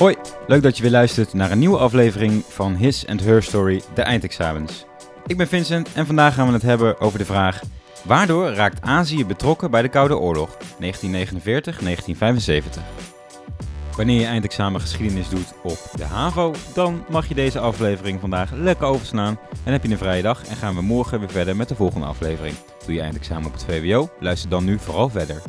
Hoi, leuk dat je weer luistert naar een nieuwe aflevering van His and Her Story, de eindexamens. Ik ben Vincent en vandaag gaan we het hebben over de vraag... Waardoor raakt Azië betrokken bij de Koude Oorlog 1949-1975? Wanneer je eindexamen geschiedenis doet op de HAVO, dan mag je deze aflevering vandaag lekker overslaan en heb je een vrije dag en gaan we morgen weer verder met de volgende aflevering. Doe je eindexamen op het VWO? Luister dan nu vooral verder.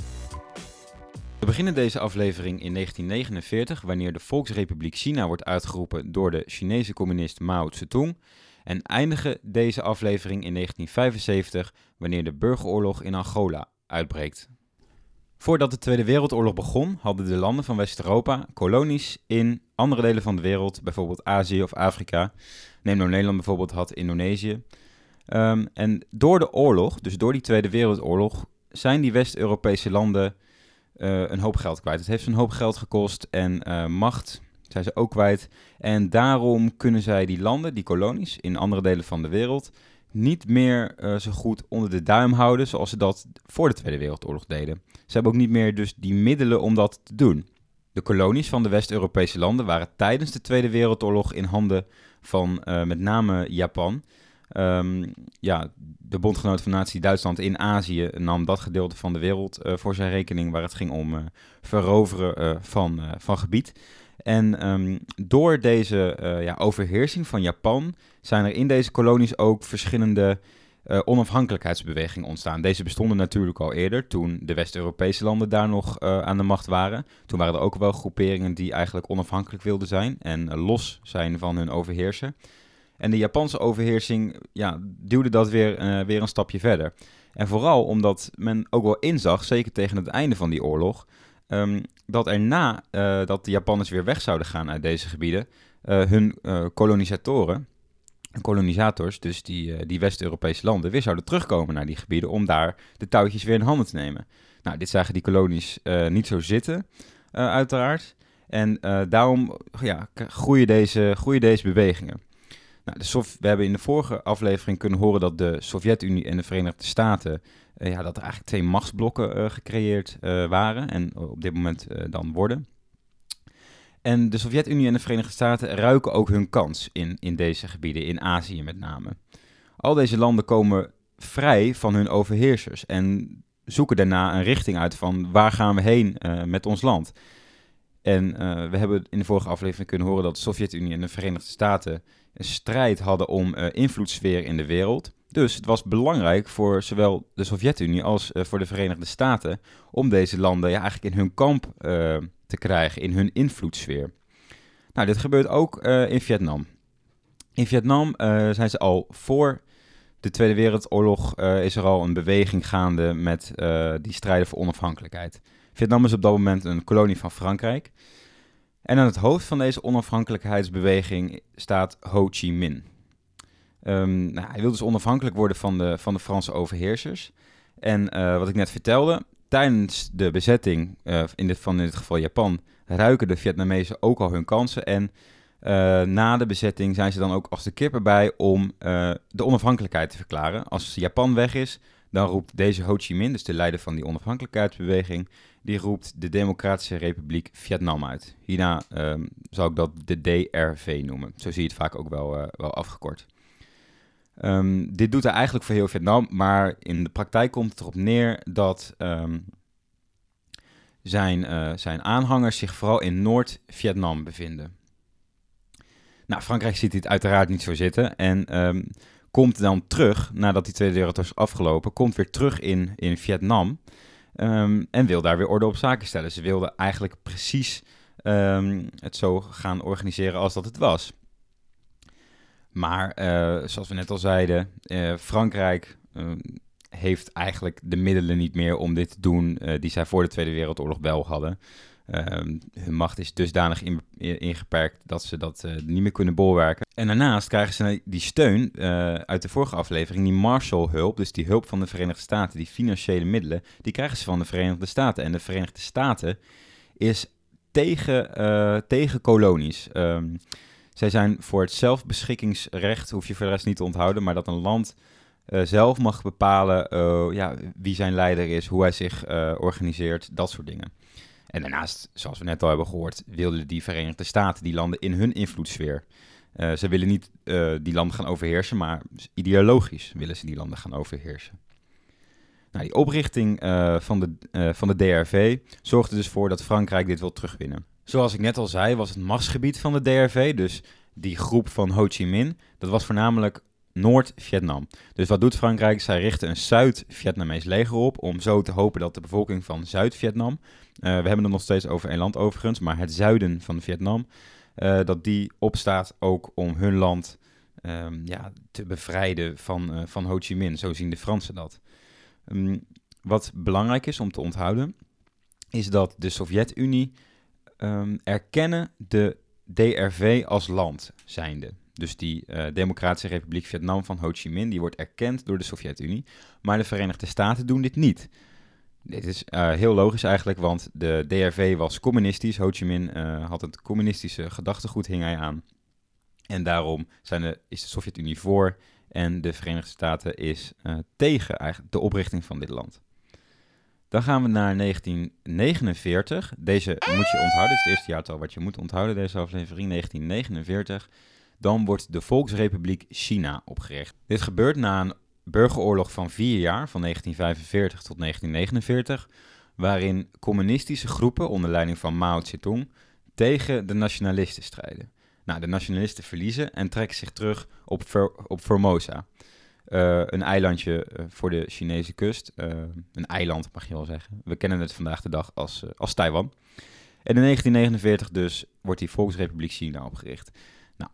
We beginnen deze aflevering in 1949, wanneer de Volksrepubliek China wordt uitgeroepen door de Chinese communist Mao Zedong. En eindigen deze aflevering in 1975, wanneer de burgeroorlog in Angola uitbreekt. Voordat de Tweede Wereldoorlog begon, hadden de landen van West-Europa kolonies in andere delen van de wereld, bijvoorbeeld Azië of Afrika. Neem nou Nederland bijvoorbeeld, had Indonesië. Um, en door de oorlog, dus door die Tweede Wereldoorlog, zijn die West-Europese landen uh, een hoop geld kwijt. Het heeft een hoop geld gekost en uh, macht zijn ze ook kwijt. En daarom kunnen zij die landen, die kolonies in andere delen van de wereld, niet meer uh, zo goed onder de duim houden zoals ze dat voor de Tweede Wereldoorlog deden. Ze hebben ook niet meer dus die middelen om dat te doen. De kolonies van de West-Europese landen waren tijdens de Tweede Wereldoorlog in handen van met name Japan. Um, ja, de bondgenoot van Nazi Duitsland in Azië nam dat gedeelte van de wereld uh, voor zijn rekening waar het ging om uh, veroveren uh, van, van gebied. En um, door deze ja, overheersing van Japan zijn er in deze kolonies ook verschillende onafhankelijkheidsbewegingen ontstaan. Deze bestonden natuurlijk al eerder, toen de West-Europese landen daar nog aan de macht waren. Toen waren er ook wel groeperingen die eigenlijk onafhankelijk wilden zijn en los zijn van hun overheerser. En de Japanse overheersing ja, duwde dat weer, uh, weer een stapje verder. En vooral omdat men ook wel inzag, zeker tegen het einde van die oorlog, um, dat erna uh, dat de Japanners weer weg zouden gaan uit deze gebieden, uh, hun kolonisatoren, kolonisators, dus die, die West-Europese landen, weer zouden terugkomen naar die gebieden om daar de touwtjes weer in handen te nemen. Nou, dit zagen die kolonies niet zo zitten, uiteraard. En daarom ja, deze, groeien deze bewegingen. Nou, we hebben in de vorige aflevering kunnen horen dat de Sovjet-Unie en de Verenigde Staten, uh, ja, dat er eigenlijk twee machtsblokken uh, gecreëerd uh, waren en op dit moment dan worden. En de Sovjet-Unie en de Verenigde Staten ruiken ook hun kans in, in deze gebieden, in Azië met name. Al deze landen komen vrij van hun overheersers en zoeken daarna een richting uit van waar gaan we heen met ons land. En we hebben in de vorige aflevering kunnen horen dat de Sovjet-Unie en de Verenigde Staten een strijd hadden om uh, invloedssfeer in de wereld. Dus het was belangrijk voor zowel de Sovjet-Unie als uh, voor de Verenigde Staten om deze landen ja, eigenlijk in hun kamp uh, te krijgen, in hun invloedssfeer. Nou, dit gebeurt ook in Vietnam. In Vietnam zijn ze al voor de Tweede Wereldoorlog is er al een beweging gaande met die strijden voor onafhankelijkheid. Vietnam is op dat moment een kolonie van Frankrijk. En aan het hoofd van deze onafhankelijkheidsbeweging staat Ho Chi Minh. Um, nou, hij wil dus onafhankelijk worden van de, van de Franse overheersers. En uh, wat ik net vertelde, tijdens de bezetting uh, in dit, van in dit geval Japan, ruiken de Vietnamezen ook al hun kansen. En uh, na de bezetting zijn ze dan ook als de kippen bij om de onafhankelijkheid te verklaren. Als Japan weg is, dan roept deze Ho Chi Minh, dus de leider van die onafhankelijkheidsbeweging, die roept de Democratische Republiek Vietnam uit. Hierna um, zou ik dat de DRV noemen. Zo zie je het vaak ook wel, uh, wel afgekort. Um, dit doet hij eigenlijk voor heel Vietnam, maar in de praktijk komt het erop neer dat um, zijn, uh, zijn aanhangers zich vooral in Noord-Vietnam bevinden. Nou, Frankrijk ziet dit uiteraard niet zo zitten en komt dan terug, nadat die Tweede Wereldoorlog is afgelopen, komt weer terug in, in Vietnam. Um, en wil daar weer orde op zaken stellen. Ze wilden eigenlijk precies um, het zo gaan organiseren als dat het was. Maar uh, zoals we net al zeiden, uh, Frankrijk uh, heeft eigenlijk de middelen niet meer om dit te doen uh, die zij voor de Tweede Wereldoorlog wel hadden. Ehm, hun macht is dusdanig in, ingeperkt dat ze dat uh, niet meer kunnen bolwerken. En daarnaast krijgen ze die steun uh, uit de vorige aflevering, die Marshall-hulp, dus die hulp van de Verenigde Staten, die financiële middelen, die krijgen ze van de Verenigde Staten. En de Verenigde Staten is tegen, uh, tegen kolonies. Um, zij zijn voor het zelfbeschikkingsrecht, hoef je voor de rest niet te onthouden, maar dat een land zelf mag bepalen ja, wie zijn leider is, hoe hij zich organiseert, dat soort dingen. En daarnaast, zoals we net al hebben gehoord, wilden die Verenigde Staten die landen in hun invloedssfeer. Uh, ze willen niet uh, die landen gaan overheersen, maar ideologisch willen ze die landen gaan overheersen. Nou, die oprichting uh, van, de, van de DRV zorgde dus voor dat Frankrijk dit wil terugwinnen. Zoals ik net al zei, was het machtsgebied van de DRV, dus die groep van Ho Chi Minh, dat was voornamelijk Noord-Vietnam. Dus wat doet Frankrijk? Zij richten een Zuid-Vietnamees leger op om zo te hopen dat de bevolking van Zuid-Vietnam, we hebben het nog steeds over één land overigens, maar het zuiden van Vietnam, uh, dat die opstaat ook om hun land um, ja, te bevrijden van, uh, van Ho Chi Minh. Zo zien de Fransen dat. Um, wat belangrijk is om te onthouden, is dat de Sovjet-Unie um, erkennen de DRV als land zijnde. Dus die Democratische Republiek Vietnam van Ho Chi Minh, die wordt erkend door de Sovjet-Unie. Maar de Verenigde Staten doen dit niet. Dit is uh, heel logisch eigenlijk, want de DRV was communistisch. Ho Chi Minh uh, had het communistische gedachtegoed, hing hij aan. En daarom zijn de, is de Sovjet-Unie voor en de Verenigde Staten is uh, tegen eigenlijk de oprichting van dit land. Dan gaan we naar 1949. Deze moet je onthouden. Dit is het eerste jaartal wat je moet onthouden, deze aflevering. 1949. Dan wordt de Volksrepubliek China opgericht. Dit gebeurt na een burgeroorlog van vier jaar, van 1945 tot 1949, waarin communistische groepen onder leiding van Mao Zedong tegen de nationalisten strijden. Nou, de nationalisten verliezen en trekken zich terug op, op Formosa. Uh, een eilandje uh, voor de Chinese kust. Uh, een eiland, mag je wel zeggen. We kennen het vandaag de dag als, als Taiwan. En in 1949 dus wordt die Volksrepubliek China opgericht. Nou,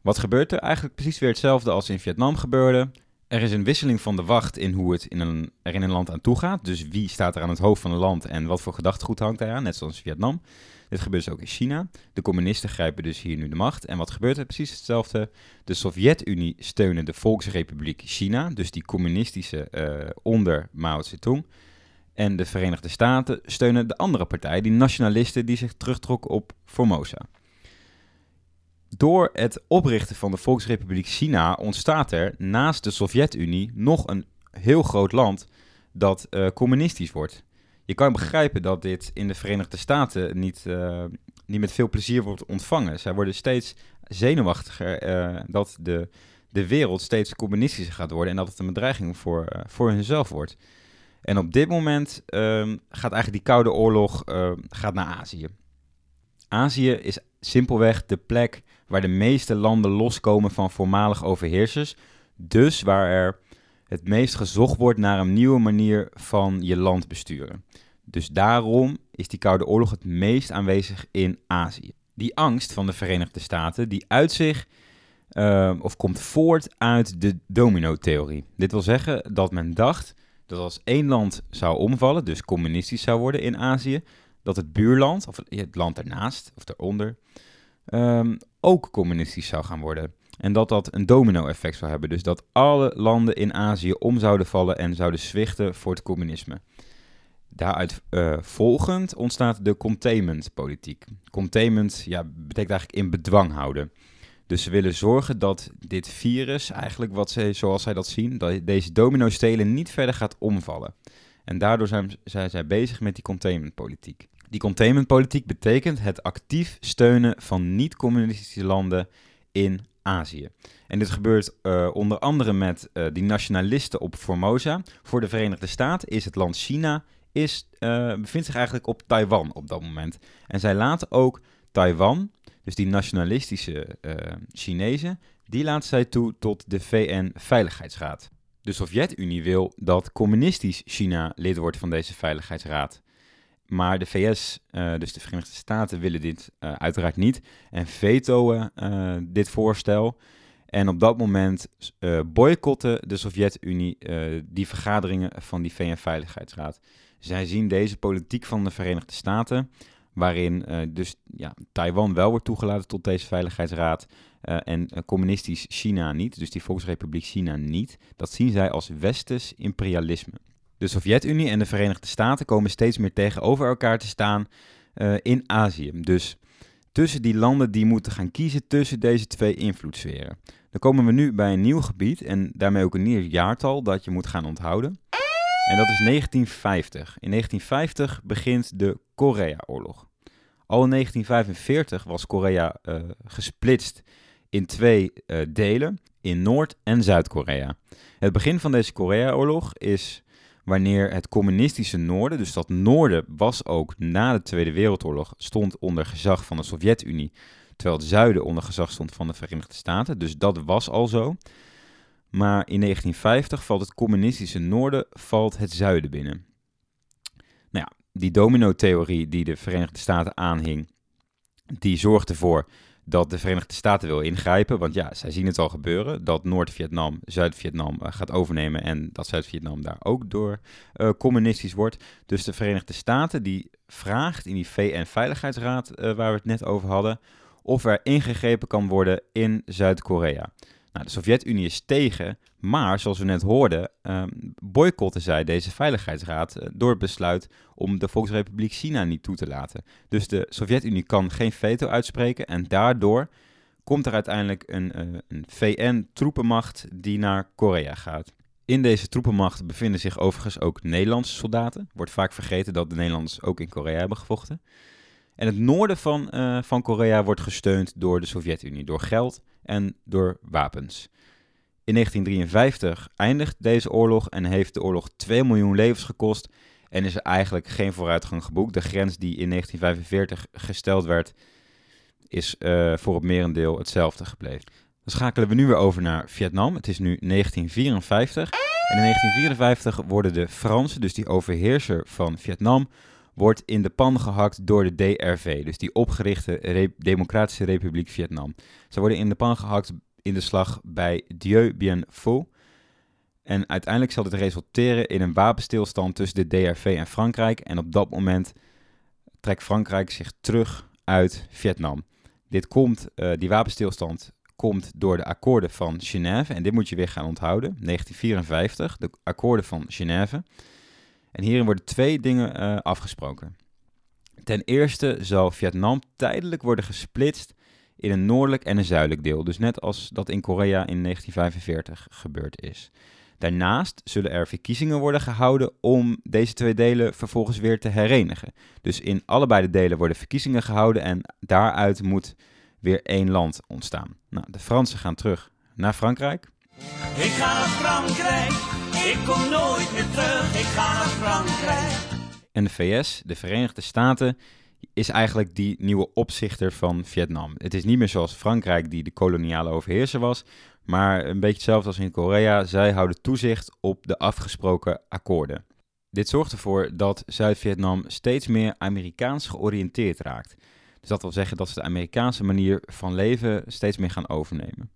wat gebeurt er? Eigenlijk precies weer hetzelfde als in Vietnam gebeurde. Er is een wisseling van de wacht in hoe het in een, er in een land aan toe gaat. Dus wie staat er aan het hoofd van een land en wat voor gedachtegoed hangt daar aan, net zoals Vietnam. Dit gebeurt dus ook in China. De communisten grijpen dus hier nu de macht. En wat gebeurt er? Precies hetzelfde. De Sovjet-Unie steunen de Volksrepubliek China, dus die communistische uh, onder Mao Zedong. En de Verenigde Staten steunen de andere partij, die nationalisten die zich terugtrokken op Formosa. Door het oprichten van de Volksrepubliek China ontstaat er naast de Sovjet-Unie nog een heel groot land dat uh, communistisch wordt. Je kan begrijpen dat dit in de Verenigde Staten niet, uh, niet met veel plezier wordt ontvangen. Zij worden steeds zenuwachtiger uh, dat de, de wereld steeds communistischer gaat worden en dat het een bedreiging voor, voor hunzelf wordt. En op dit moment ehm, gaat eigenlijk die Koude Oorlog gaat naar Azië. Azië is simpelweg de plek waar de meeste landen loskomen van voormalig overheersers. Dus waar er het meest gezocht wordt naar een nieuwe manier van je land besturen. Dus daarom is die Koude Oorlog het meest aanwezig in Azië. Die angst van de Verenigde Staten, die uit zich uh, of komt voort uit de domino-theorie. Dit wil zeggen dat men dacht dat als één land zou omvallen, dus communistisch zou worden in Azië, dat het buurland, of het land ernaast of eronder, um, ook communistisch zou gaan worden. En dat dat een domino-effect zou hebben. Dus dat alle landen in Azië om zouden vallen en zouden zwichten voor het communisme. Daaruit uh, volgend ontstaat de containment-politiek. Containment ja, betekent eigenlijk in bedwang houden. Dus ze willen zorgen dat dit virus, eigenlijk wat ze, zoals zij dat zien, dat deze domino-stelen niet verder gaat omvallen. En daardoor zijn, zijn zij bezig met die containment-politiek. Die containmentpolitiek betekent het actief steunen van niet-communistische landen in Azië. En dit gebeurt uh, onder andere met uh, die nationalisten op Formosa. Voor de Verenigde Staten is het land China is, uh, bevindt zich eigenlijk op Taiwan op dat moment. En zij laten ook Taiwan, dus die nationalistische Chinezen, die laten zij toe tot de VN-veiligheidsraad. De Sovjet-Unie wil dat communistisch China lid wordt van deze veiligheidsraad. Maar de VS, eh, dus de Verenigde Staten, willen dit uh, uiteraard niet en vetoen uh, dit voorstel. En op dat moment boycotten de Sovjet-Unie die vergaderingen van die VN-veiligheidsraad. Zij zien deze politiek van de Verenigde Staten, waarin dus ja, Taiwan wel wordt toegelaten tot deze veiligheidsraad en communistisch China niet, dus die Volksrepubliek China niet. Dat zien zij als westers imperialisme. De Sovjet-Unie en de Verenigde Staten komen steeds meer tegenover elkaar te staan uh, in Azië. Dus tussen die landen die moeten gaan kiezen tussen deze twee invloedssferen. Dan komen we nu bij een nieuw gebied en daarmee ook een nieuw jaartal dat je moet gaan onthouden. En dat is 1950. In 1950 begint de Koreaoorlog. Al in 1945 was Korea uh, gesplitst in twee uh, delen, in Noord- en Zuid-Korea. Het begin van deze Koreaoorlog is wanneer het communistische noorden, dus dat noorden was ook na de Tweede Wereldoorlog, stond onder gezag van de Sovjet-Unie, terwijl het zuiden onder gezag stond van de Verenigde Staten. Dus dat was al zo. Maar in 1950 valt het communistische noorden, valt het zuiden binnen. Nou ja, die domino-theorie die de Verenigde Staten aanhing, die zorgt ervoor dat de Verenigde Staten wil ingrijpen. Want ja, zij zien het al gebeuren. Dat Noord-Vietnam Zuid-Vietnam uh, gaat overnemen. En dat Zuid-Vietnam daar ook door uh, communistisch wordt. Dus de Verenigde Staten die vraagt in die VN-veiligheidsraad uh, waar we het net over hadden. Of er ingegrepen kan worden in Zuid-Korea. Nou, de Sovjet-Unie is tegen, maar zoals we net hoorden, um, boycotten zij deze Veiligheidsraad uh, door het besluit om de Volksrepubliek China niet toe te laten. Dus de Sovjet-Unie kan geen veto uitspreken en daardoor komt er uiteindelijk een, uh, een VN-troepenmacht die naar Korea gaat. In deze troepenmacht bevinden zich overigens ook Nederlandse soldaten. Wordt vaak vergeten dat de Nederlanders ook in Korea hebben gevochten. En het noorden van, uh, van Korea wordt gesteund door de Sovjet-Unie, door geld en door wapens. In 1953 eindigt deze oorlog en heeft de oorlog 2 miljoen levens gekost en is er eigenlijk geen vooruitgang geboekt. De grens die in 1945 gesteld werd, is uh, voor het merendeel hetzelfde gebleven. Dan schakelen we nu weer over naar Vietnam. Het is nu 1954. En in 1954 worden de Fransen, dus die overheerser van Vietnam, wordt in de pan gehakt door de DRV, dus die opgerichte Democratische Republiek Vietnam. Ze worden in de pan gehakt in de slag bij Dieu Bien Phu. En uiteindelijk zal dit resulteren in een wapenstilstand tussen de DRV en Frankrijk. En op dat moment trekt Frankrijk zich terug uit Vietnam. Dit komt, uh, die wapenstilstand komt door de akkoorden van Genève. En dit moet je weer gaan onthouden. 1954, de akkoorden van Genève. En hierin worden twee dingen uh, afgesproken. Ten eerste zal Vietnam tijdelijk worden gesplitst in een noordelijk en een zuidelijk deel. Dus net als dat in Korea in 1945 gebeurd is. Daarnaast zullen er verkiezingen worden gehouden om deze twee delen vervolgens weer te herenigen. Dus in allebei de delen worden verkiezingen gehouden en daaruit moet weer één land ontstaan. Nou, de Fransen gaan terug naar Frankrijk. Ik ga naar Frankrijk, ik kom nooit meer terug, ik ga naar Frankrijk. En de VS, de Verenigde Staten, is eigenlijk die nieuwe opzichter van Vietnam. Het is niet meer zoals Frankrijk die de koloniale overheerser was, maar een beetje hetzelfde als in Korea. Zij houden toezicht op de afgesproken akkoorden. Dit zorgt ervoor dat Zuid-Vietnam steeds meer Amerikaans georiënteerd raakt. Dus dat wil zeggen dat ze de Amerikaanse manier van leven steeds meer gaan overnemen.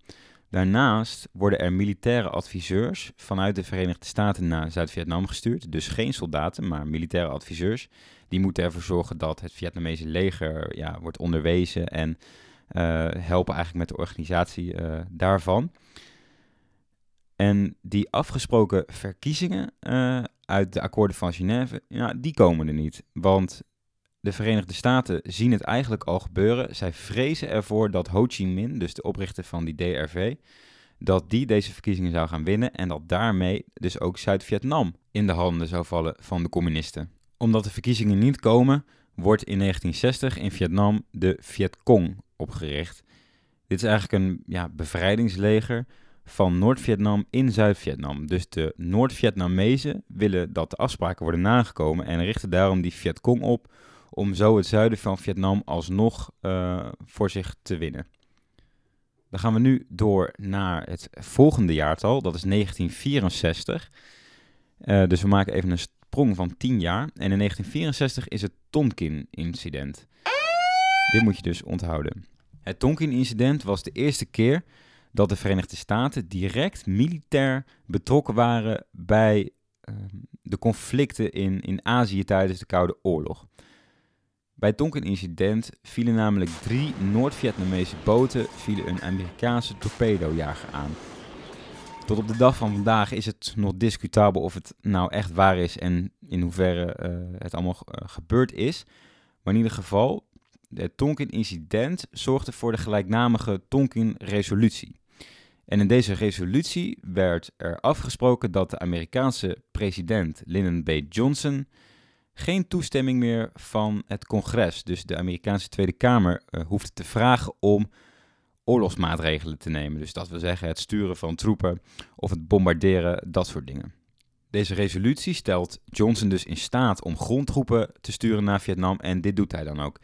Daarnaast worden er militaire adviseurs vanuit de Verenigde Staten naar Zuid-Vietnam gestuurd. Dus geen soldaten, maar militaire adviseurs. Die moeten ervoor zorgen dat het Vietnamese leger ja, wordt onderwezen en uh, helpen eigenlijk met de organisatie uh, daarvan. En die afgesproken verkiezingen uh, uit de akkoorden van Genève, ja, die komen er niet. Want de Verenigde Staten zien het eigenlijk al gebeuren. Zij vrezen ervoor dat Ho Chi Minh, dus de oprichter van die DRV, dat die deze verkiezingen zou gaan winnen en dat daarmee dus ook Zuid-Vietnam in de handen zou vallen van de communisten. Omdat de verkiezingen niet komen, wordt in 1960 in Vietnam de Viet Cong opgericht. Dit is eigenlijk een ja, bevrijdingsleger van Noord-Vietnam in Zuid-Vietnam. Dus de Noord-Vietnamezen willen dat de afspraken worden nagekomen en richten daarom die Viet Cong op om zo het zuiden van Vietnam alsnog uh, voor zich te winnen. Dan gaan we nu door naar het volgende jaartal, dat is 1964. Uh, dus we maken even een sprong van 10 jaar. En in 1964 is het Tonkin-incident. Dit moet je dus onthouden. Het Tonkin-incident was de eerste keer dat de Verenigde Staten direct militair betrokken waren bij uh, de conflicten in, in Azië tijdens de Koude Oorlog. Bij het Tonkin-incident vielen namelijk drie Noord-Vietnamese boten vielen een Amerikaanse torpedojager aan. Tot op de dag van vandaag is het nog discutabel of het nou echt waar is en in hoeverre uh, het allemaal uh, gebeurd is. Maar in ieder geval, het Tonkin-incident zorgde voor de gelijknamige Tonkin-resolutie. En in deze resolutie werd er afgesproken dat de Amerikaanse president Lyndon B. Johnson geen toestemming meer van het congres. Dus de Amerikaanse Tweede Kamer uh, hoefde te vragen om oorlogsmaatregelen te nemen. Dus dat wil zeggen het sturen van troepen of het bombarderen, dat soort dingen. Deze resolutie stelt Johnson dus in staat om grondtroepen te sturen naar Vietnam en dit doet hij dan ook.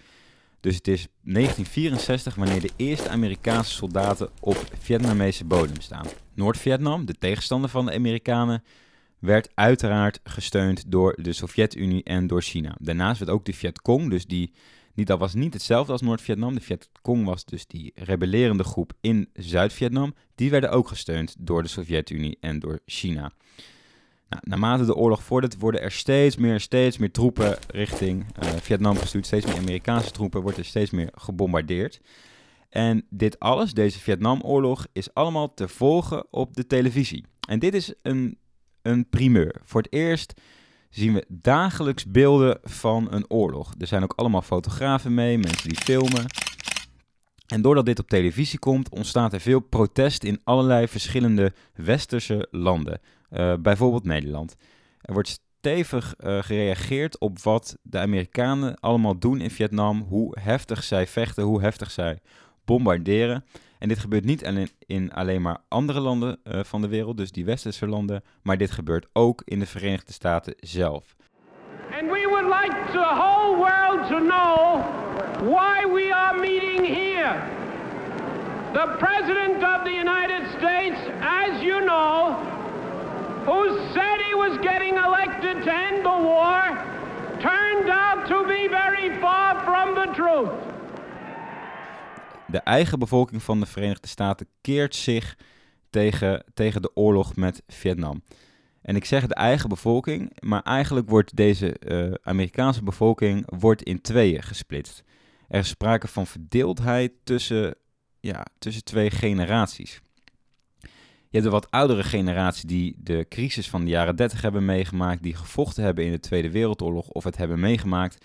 Dus het is 1964 wanneer de eerste Amerikaanse soldaten op Vietnamese bodem staan. Noord-Vietnam, de tegenstander van de Amerikanen, werd uiteraard gesteund door de Sovjet-Unie en door China. Daarnaast werd ook de Vietcong, dus die, niet, dat was niet hetzelfde als Noord-Vietnam. De Vietcong was dus die rebellerende groep in Zuid-Vietnam. Die werden ook gesteund door de Sovjet-Unie en door China. Nou, naarmate de oorlog vordert, worden er steeds meer, steeds meer troepen richting uh, Vietnam gestuurd. Steeds meer Amerikaanse troepen, wordt er steeds meer gebombardeerd. En dit alles, deze Vietnamoorlog, is allemaal te volgen op de televisie. En dit is een, een primeur. Voor het eerst zien we dagelijks beelden van een oorlog. Er zijn ook allemaal fotografen mee, mensen die filmen. En doordat dit op televisie komt, ontstaat er veel protest in allerlei verschillende westerse landen. Uh, bijvoorbeeld Nederland. Er wordt stevig uh, gereageerd op wat de Amerikanen allemaal doen in Vietnam, hoe heftig zij vechten, hoe heftig zij bombarderen. En dit gebeurt niet alleen in alleen maar andere landen uh, van de wereld, dus die westerse landen, maar dit gebeurt ook in de Verenigde Staten zelf. And we would like the whole world to know why we are meeting here. The President of the United States, as you know, who said he was getting elected to end the war, turned out to be very far from the truth. De eigen bevolking van de Verenigde Staten keert zich tegen, tegen de oorlog met Vietnam. En ik zeg de eigen bevolking, maar eigenlijk wordt deze uh, Amerikaanse bevolking wordt in tweeën gesplitst. Er is sprake van verdeeldheid tussen, ja, tussen twee generaties. Je hebt de wat oudere generatie die de crisis van de jaren 30 hebben meegemaakt, die gevochten hebben in de Tweede Wereldoorlog of het hebben meegemaakt.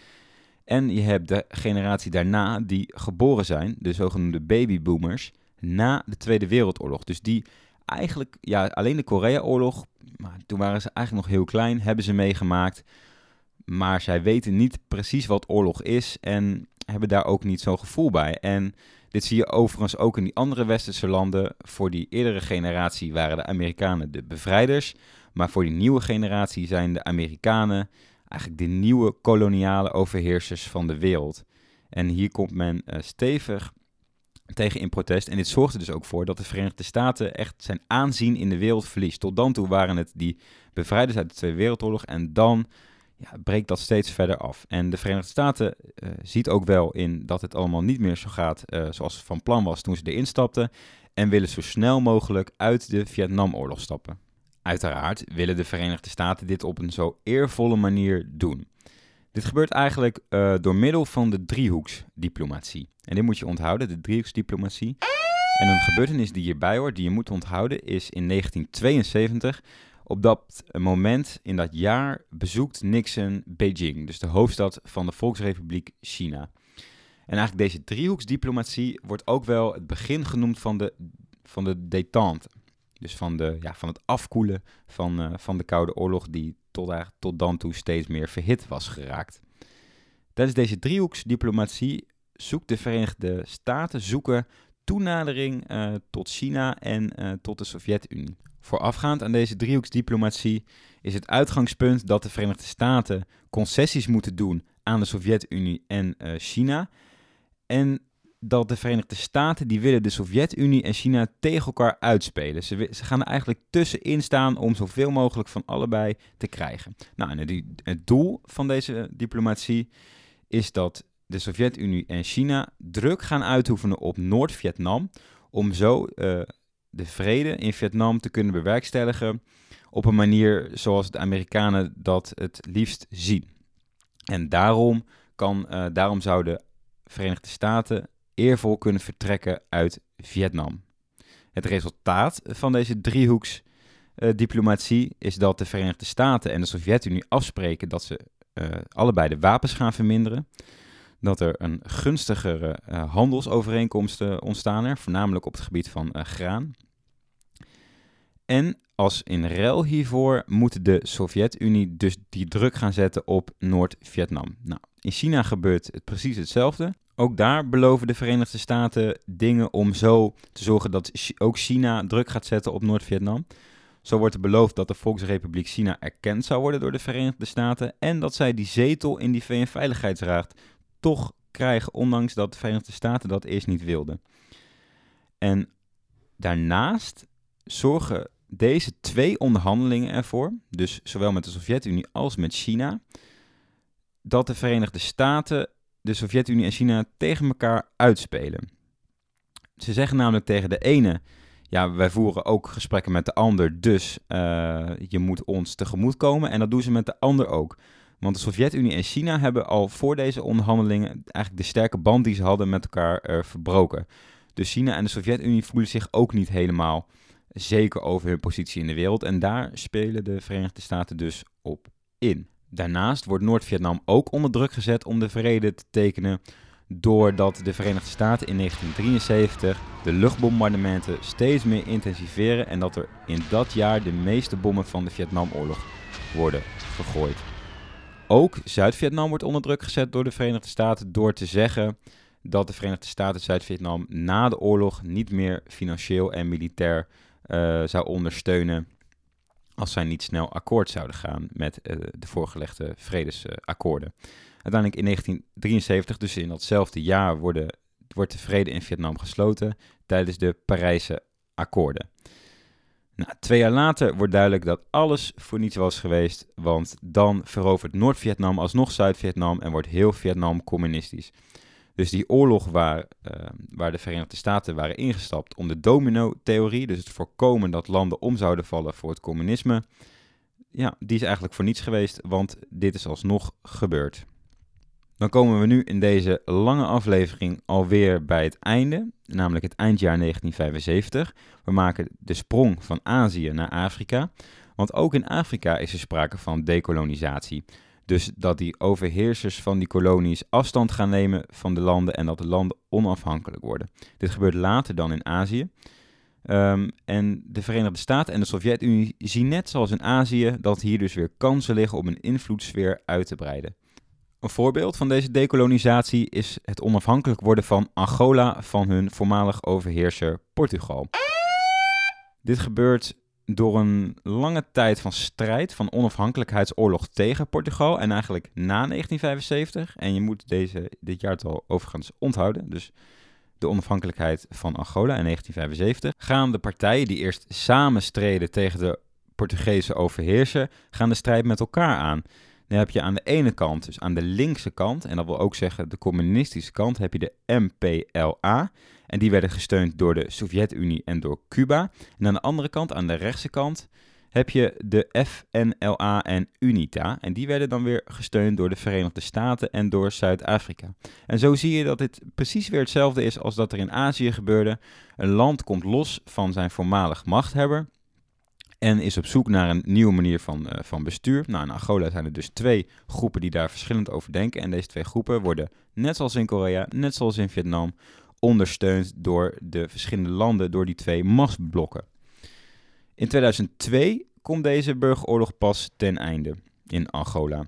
En je hebt de generatie daarna die geboren zijn, de zogenoemde babyboomers, na de Tweede Wereldoorlog. Dus die eigenlijk, ja, alleen de Koreaoorlog, maar toen waren ze eigenlijk nog heel klein, hebben ze meegemaakt. Maar zij weten niet precies wat oorlog is en hebben daar ook niet zo'n gevoel bij. En dit zie je overigens ook in die andere westerse landen. Voor die eerdere generatie waren de Amerikanen de bevrijders. Maar voor die nieuwe generatie zijn de Amerikanen eigenlijk de nieuwe koloniale overheersers van de wereld. En hier komt men uh, stevig tegen in protest. En dit zorgt er dus ook voor dat de Verenigde Staten echt zijn aanzien in de wereld verliest. Tot dan toe waren het die bevrijders uit de Tweede Wereldoorlog. En dan ja, breekt dat steeds verder af. En de Verenigde Staten uh, ziet ook wel in dat het allemaal niet meer zo gaat uh, zoals van plan was toen ze erin stapten. En willen zo snel mogelijk uit de Vietnamoorlog stappen. Uiteraard willen de Verenigde Staten dit op een zo eervolle manier doen. Dit gebeurt eigenlijk uh, door middel van de driehoeksdiplomatie. En dit moet je onthouden, de driehoeksdiplomatie. En een gebeurtenis die hierbij hoort, die je moet onthouden, is in 1972 op dat moment, in dat jaar, bezoekt Nixon Beijing, dus de hoofdstad van de Volksrepubliek China. En eigenlijk deze driehoeksdiplomatie wordt ook wel het begin genoemd van de, van de détente. Dus van, de, ja, van het afkoelen van, uh, van de Koude Oorlog, die tot, tot dan toe steeds meer verhit was geraakt. Tijdens deze driehoeksdiplomatie zoekt de Verenigde Staten zoeken toenadering uh, tot China en uh, tot de Sovjet-Unie. Voorafgaand aan deze driehoeksdiplomatie is het uitgangspunt dat de Verenigde Staten concessies moeten doen aan de Sovjet-Unie en China. En dat de Verenigde Staten, die willen de Sovjet-Unie en China tegen elkaar uitspelen. Ze, ze, gaan er eigenlijk tussenin staan om zoveel mogelijk van allebei te krijgen. Nou, en het, doel van deze diplomatie is dat de Sovjet-Unie en China druk gaan uitoefenen op Noord-Vietnam om zo uh, de vrede in Vietnam te kunnen bewerkstelligen op een manier zoals de Amerikanen dat het liefst zien. En daarom, kan, uh, daarom zouden Verenigde Staten eervol kunnen vertrekken uit Vietnam. Het resultaat van deze driehoeksdiplomatie uh, is dat de Verenigde Staten en de Sovjet-Unie afspreken dat ze uh, allebei de wapens gaan verminderen. Dat er een gunstigere uh, handelsovereenkomsten ontstaan er, voornamelijk op het gebied van graan. En als in ruil hiervoor moet de Sovjet-Unie dus die druk gaan zetten op Noord-Vietnam. Nou, in China gebeurt het precies hetzelfde. Ook daar beloven de Verenigde Staten dingen om zo te zorgen dat ook China druk gaat zetten op Noord-Vietnam. Zo wordt er beloofd dat de Volksrepubliek China erkend zou worden door de Verenigde Staten en dat zij die zetel in die VN-veiligheidsraad toch krijgen, ondanks dat de Verenigde Staten dat eerst niet wilden. En daarnaast zorgen deze twee onderhandelingen ervoor, dus zowel met de Sovjet-Unie als met China, dat de Verenigde Staten, de Sovjet-Unie en China tegen elkaar uitspelen. Ze zeggen namelijk tegen de ene, ja, wij voeren ook gesprekken met de ander, dus uh, je moet ons tegemoet komen. En dat doen ze met de ander ook. Want de Sovjet-Unie en China hebben al voor deze onderhandelingen eigenlijk de sterke band die ze hadden met elkaar uh, verbroken. Dus China en de Sovjet-Unie voelen zich ook niet helemaal zeker over hun positie in de wereld. En daar spelen de Verenigde Staten dus op in. Daarnaast wordt Noord-Vietnam ook onder druk gezet om de vrede te tekenen. Doordat de Verenigde Staten in 1973 de luchtbombardementen steeds meer intensiveren en dat er in dat jaar de meeste bommen van de Vietnamoorlog worden gegooid. Ook Zuid-Vietnam wordt onder druk gezet door de Verenigde Staten door te zeggen dat de Verenigde Staten Zuid-Vietnam na de oorlog niet meer financieel en militair uh, zou ondersteunen als zij niet snel akkoord zouden gaan met uh, de voorgelegde vredesakkoorden. Uiteindelijk in 1973, dus in datzelfde jaar, worden, wordt de vrede in Vietnam gesloten tijdens de Parijse akkoorden. Nou, twee jaar later wordt duidelijk dat alles voor niets was geweest, want dan verovert Noord-Vietnam alsnog Zuid-Vietnam en wordt heel Vietnam communistisch. Dus die oorlog waar, uh, waar de Verenigde Staten waren ingestapt om de domino-theorie, dus het voorkomen dat landen om zouden vallen voor het communisme, ja, die is eigenlijk voor niets geweest, want dit is alsnog gebeurd. Dan komen we nu in deze lange aflevering alweer bij het einde, namelijk het eindjaar 1975. We maken de sprong van Azië naar Afrika, want ook in Afrika is er sprake van dekolonisatie. Dus dat die overheersers van die kolonies afstand gaan nemen van de landen en dat de landen onafhankelijk worden. Dit gebeurt later dan in Azië. Um, en de Verenigde Staten en de Sovjet-Unie zien net zoals in Azië dat hier dus weer kansen liggen om een invloedssfeer uit te breiden. Een voorbeeld van deze dekolonisatie is het onafhankelijk worden van Angola van hun voormalig overheerser Portugal. Dit gebeurt door een lange tijd van strijd, van onafhankelijkheidsoorlog tegen Portugal en eigenlijk na 1975. En je moet deze, dit jaartal overigens onthouden, dus de onafhankelijkheid van Angola in 1975, gaan de partijen die eerst samen streden tegen de Portugese overheerser, gaan de strijd met elkaar aan. Dan heb je aan de ene kant, dus aan de linkse kant, en dat wil ook zeggen de communistische kant, heb je de MPLA. En die werden gesteund door de Sovjet-Unie en door Cuba. En aan de andere kant, aan de rechtse kant, heb je de FNLA en UNITA. En die werden dan weer gesteund door de Verenigde Staten en door Zuid-Afrika. En zo zie je dat dit precies weer hetzelfde is als dat er in Azië gebeurde. Een land komt los van zijn voormalig machthebber en is op zoek naar een nieuwe manier van, uh, van bestuur. Nou, in Angola zijn er dus twee groepen die daar verschillend over denken. En deze twee groepen worden, net zoals in Korea, net zoals in Vietnam, ondersteund door de verschillende landen, door die twee machtsblokken. In 2002 komt deze burgeroorlog pas ten einde in Angola.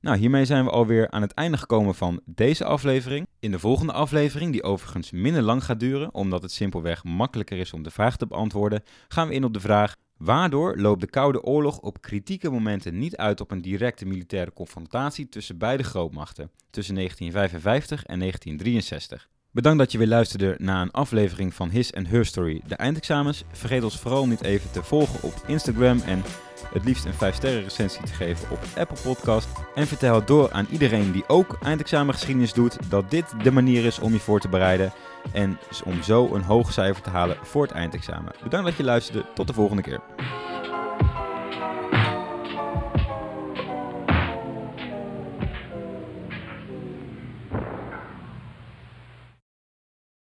Nou, hiermee zijn we alweer aan het einde gekomen van deze aflevering. In de volgende aflevering, die overigens minder lang gaat duren, omdat het simpelweg makkelijker is om de vraag te beantwoorden, gaan we in op de vraag Waardoor loopt de Koude Oorlog op kritieke momenten niet uit op een directe militaire confrontatie tussen beide grootmachten, tussen 1955 en 1963. Bedankt dat je weer luisterde naar een aflevering van His and Her Story, de eindexamens. Vergeet ons vooral niet even te volgen op Instagram en het liefst een 5 sterren recensie te geven op Apple Podcast. En vertel het door aan iedereen die ook eindexamengeschiedenis doet, dat dit de manier is om je voor te bereiden en om zo een hoog cijfer te halen voor het eindexamen. Bedankt dat je luisterde, tot de volgende keer.